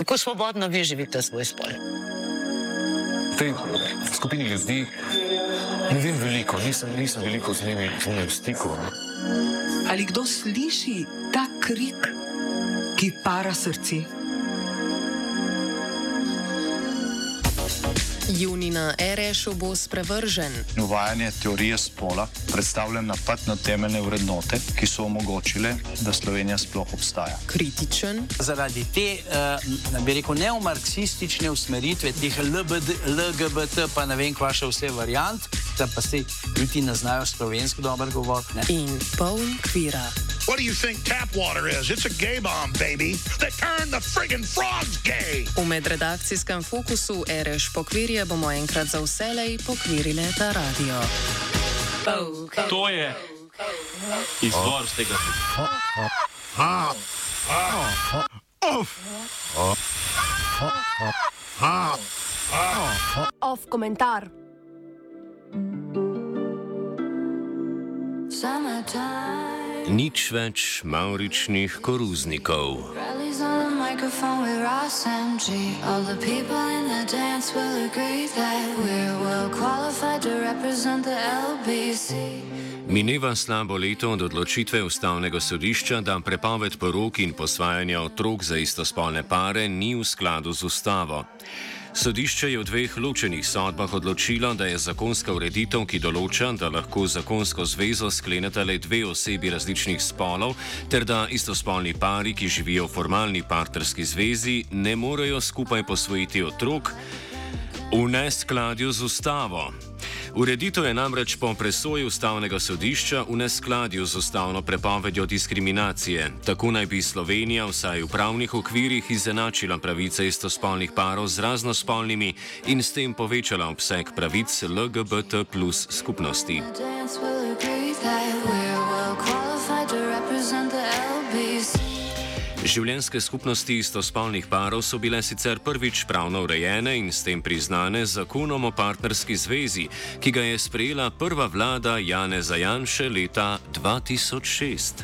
Kako svobodno vi živite svoj spol? V tej skupini ljudi ne vem veliko, nisem, nisem veliko z njimi v stiku. Ali kdo sliši ta krik, ki para srce? Junina Erešu bo sprevržen. Uvajanje teorije spola predstavlja napad na temeljne vrednote, ki so omogočile, da Slovenija sploh obstaja. Kritičen. Zaradi te, uh, bi rekel, neomarksistične usmeritve, teh LBD, LGBT, pa ne vem, kva še vse variant, da pa se ljudi ne znajo slovensko dobro govoriti. In poln kvira. What do you think tap water is? It's a gay bomb, baby. They turned the friggin' frogs gay. V medredakcijskem fokusu Ereš pokvirje bomo enkrat za vselej pokvirile ta radio. To je izvor z tega. Off komentar. Nič več mauričnih koruznikov. Mineva slabo leto od odločitve ustavnega sodišča, da prepoved porok in posvajanja otrok za istospolne pare ni v skladu z ustavo. Sodišče je v dveh ločenih sodbah odločilo, da je zakonska ureditev, ki določa, da lahko zakonsko zvezo skleneta le dve osebi različnih spolov, ter da istospolni pari, ki živijo v formalni partnerski zvezi, ne morejo skupaj posvojiti otrok v neskladju z ustavo. Ureditev je namreč po presoji ustavnega sodišča v neskladju z ustavno prepovedjo diskriminacije. Tako naj bi Slovenija vsaj v pravnih okvirih izenačila pravice istospolnih parov z raznospolnimi in s tem povečala obseg pravic LGBT plus skupnosti. Dance will Življenjske skupnosti istospolnih parov so bile sicer prvič pravno urejene in s tem priznane zakonom o partnerski zvezi, ki ga je sprejela prva vlada Janeza Janše leta 2006.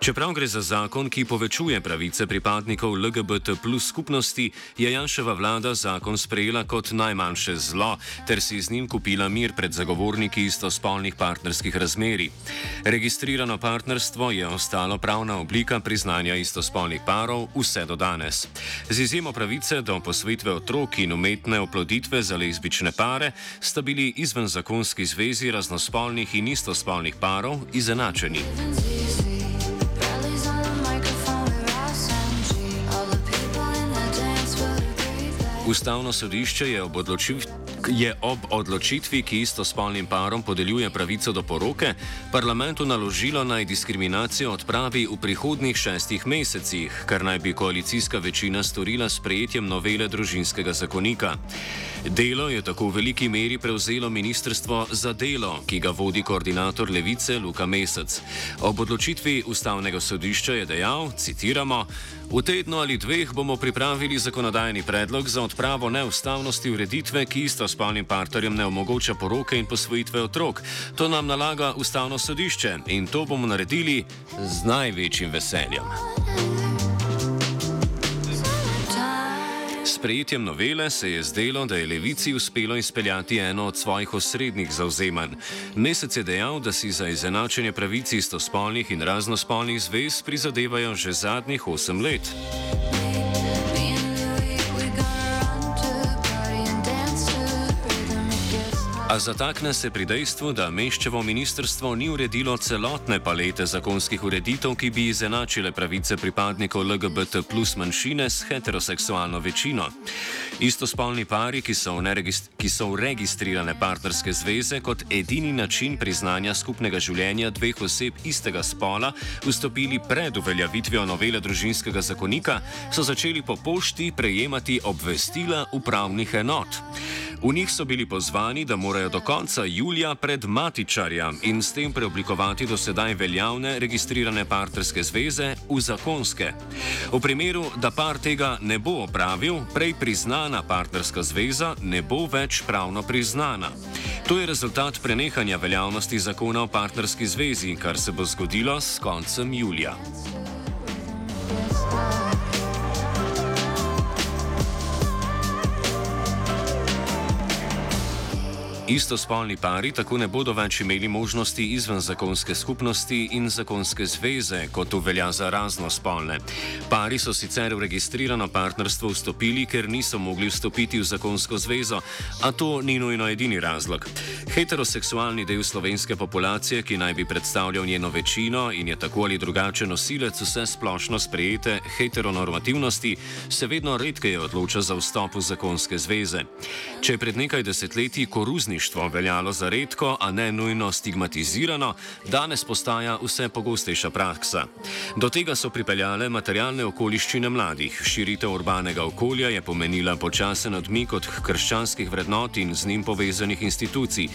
Čeprav gre za zakon, ki povečuje pravice pripadnikov LGBT plus skupnosti, je Janševa vlada zakon sprejela kot najmanjše zlo ter si z njim kupila mir pred zagovorniki istospolnih partnerskih razmerij. Registrirano partnerstvo je ostalo pravna oblika priznanja istospolnih parov vse do danes. Z izjemo pravice do posvojitve otrok in umetne oploditve za lezbične pare sta bili izven zakonski zvezi raznospolnih in istospolnih parov izenačeni. Ustavno sodišče je ob, odločiv, je ob odločitvi, ki istospolnim parom podeljuje pravico do poroke, parlamentu naložilo naj diskriminacijo odpravi v prihodnjih šestih mesecih, kar naj bi koalicijska večina storila s prejetjem novele družinskega zakonika. Delo je tako v veliki meri prevzelo Ministrstvo za delo, ki ga vodi koordinator levice Luka Mesec. Ob odločitvi ustavnega sodišča je dejal, citiramo, v tednu ali dveh bomo pripravili zakonodajni predlog za odpravo neustavnosti ureditve, ki istospolnim partnerjem ne omogoča poroke in posvojitve otrok. To nam nalaga ustavno sodišče in to bomo naredili z največjim veseljem. S prejetjem novele se je zdelo, da je levici uspelo izpeljati eno od svojih osrednjih zauzemanj. Mesec je dejal, da si za izenačenje pravic istospolnih in raznospolnih zvez prizadevajo že zadnjih osem let. Zatakne se pri dejstvu, da meščevo ministrstvo ni uredilo celotne palete zakonskih ureditev, ki bi izenačile pravice pripadnikov LGBT plus manjšine s heteroseksualno večino. Istospolni pari, ki so, ki so v registrirane partnerske zveze kot edini način priznanja skupnega življenja dveh oseb istega spola vstopili pred uveljavitvijo novele družinskega zakonika, so začeli po pošti prejemati obvestila upravnih enot. V njih so bili pozvani, da morajo do konca julija pred matičarja in s tem preoblikovati do sedaj veljavne registrirane partnerske zveze v zakonske. V primeru, da par tega ne bo opravil, prej priznana partnerska zveza ne bo več pravno priznana. To je rezultat prenehanja veljavnosti zakona o partnerski zvezi, kar se bo zgodilo s koncem julija. Istospolni pari tako ne bodo več imeli možnosti izven zakonske skupnosti in zakonske zveze, kot to velja za raznospolne. Pari so sicer v registrirano partnerstvo vstopili, ker niso mogli vstopiti v zakonsko zvezo, a to ni nujno edini razlog. Heteroseksualni del slovenske populacije, ki naj bi predstavljal njeno večino in je tako ali drugače nosilec vse splošno sprejete heteronormativnosti, se vedno redkeje odloča za vstop v zakonske zveze. Če je pred nekaj desetletji koruzništvo veljalo za redko, a ne nujno stigmatizirano, danes postaja vse pogostejša praksa. Do tega so pripeljale materialne okoliščine mladih. Širitev urbanega okolja je pomenila počasen odmik od krščanskih vrednot in z njim povezanih institucij.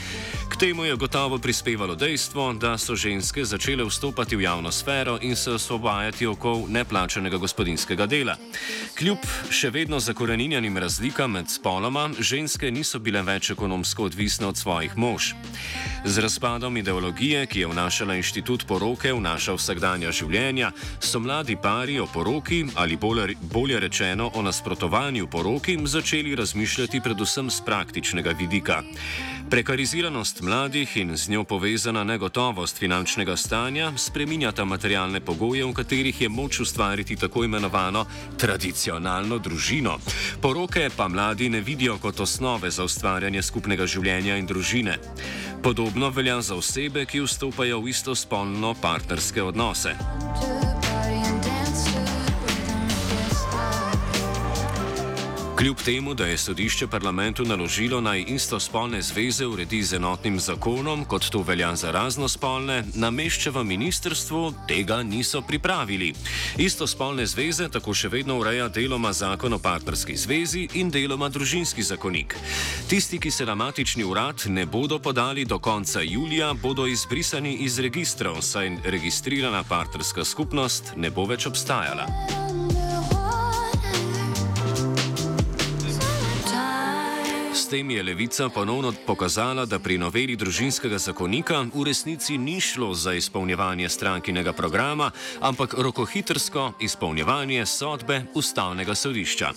K temu je gotovo prispevalo dejstvo, da so ženske začele vstopati v javno sfero in se osvobajati okol neplačenega gospodinskega dela. Kljub še vedno zakoreninjenim razlikam med spoloma, ženske niso bile več ekonomsko odvisne od svojih mož. Z razpadom ideologije, ki je vnašala inštitut poroke v naša vsakdanja življenja, so mladi pari o poroki ali bolje, bolje rečeno o nasprotovanju poroki začeli razmišljati predvsem z praktičnega vidika. Prekariziranost mladih in z njo povezana negotovost finančnega stanja spreminjata materialne pogoje, v katerih je moč ustvariti tako imenovano tradicionalno družino. Poroke pa mladi ne vidijo kot osnove za ustvarjanje skupnega življenja in družine. Podobno velja za osebe, ki vstopajo v istospolno partnerske odnose. Kljub temu, da je sodišče parlamentu naložilo naj istospolne zveze uredi z enotnim zakonom, kot to velja za raznospolne, namešče v ministrstvu tega niso pripravili. Istospolne zveze tako še vedno ureja deloma zakon o partnerski zvezi in deloma družinski zakonik. Tisti, ki se na matični urad ne bodo podali do konca julija, bodo izbrisani iz registrov, saj registrirana partnerska skupnost ne bo več obstajala. Tem je levica ponovno pokazala, da pri noveli družinskega zakonika v resnici ni šlo za izpolnjevanje strankinega programa, ampak rokohitrsko izpolnjevanje sodbe ustavnega sodišča.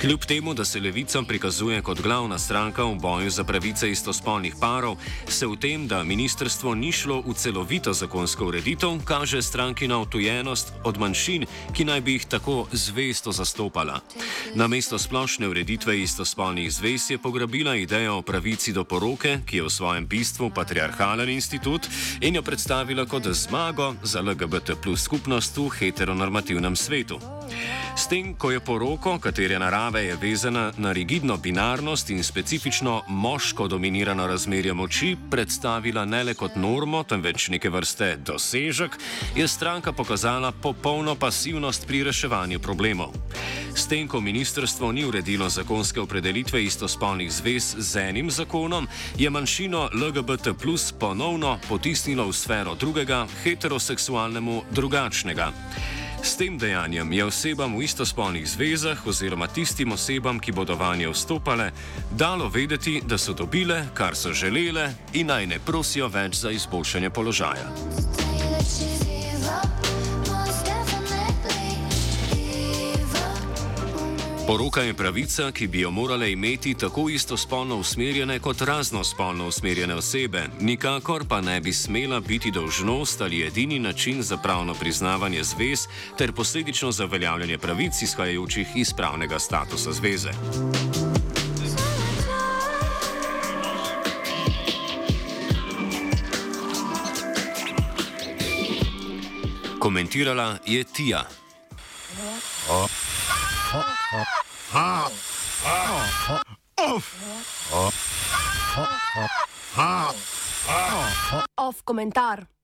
Kljub temu, da se levica prikazuje kot glavna stranka v boju za pravice istospolnih parov, se v tem, da ministrstvo ni šlo v celovito zakonsko ureditev, kaže strankina otujenost od manjšin, ki naj bi jih tako zvesto zastopala. Namesto splošne ureditve istospolnih zvez je pograbila idejo o pravici do poroke, ki je v svojem bistvu patriarhalen institut, in jo predstavila kot zmago za LGBT plus skupnost v heteronormativnem svetu. S tem, ko je poroko, katere narave je vezana na rigidno binarnost in specifično moško dominirano razmerje moči, predstavila ne le kot normo, temveč neke vrste dosežek, je stranka pokazala popolno pasivnost pri reševanju problemov. S tem, ko ministrstvo ni uredilo zakonske opredelitve istospolnih zvez z enim zakonom, je manjšino LGBT plus ponovno potisnilo v sfero drugega, heteroseksualnemu drugačnega. S tem dejanjem je osebam v istospolnih zvezah oziroma tistim osebam, ki bodo vanje vstopale, dalo vedeti, da so dobile, kar so želele in naj ne prosijo več za izboljšanje položaja. Poroka je pravica, ki bi jo morale imeti tako istospolno usmerjene kot raznospolno usmerjene osebe, nikakor pa ne bi smela biti dolžnost ali edini način za pravno priznavanje zvez ter posledično za uveljavljanje pravic izhajajočih iz pravnega statusa zveze. Komentirala je Tija. Oh. Off komentar.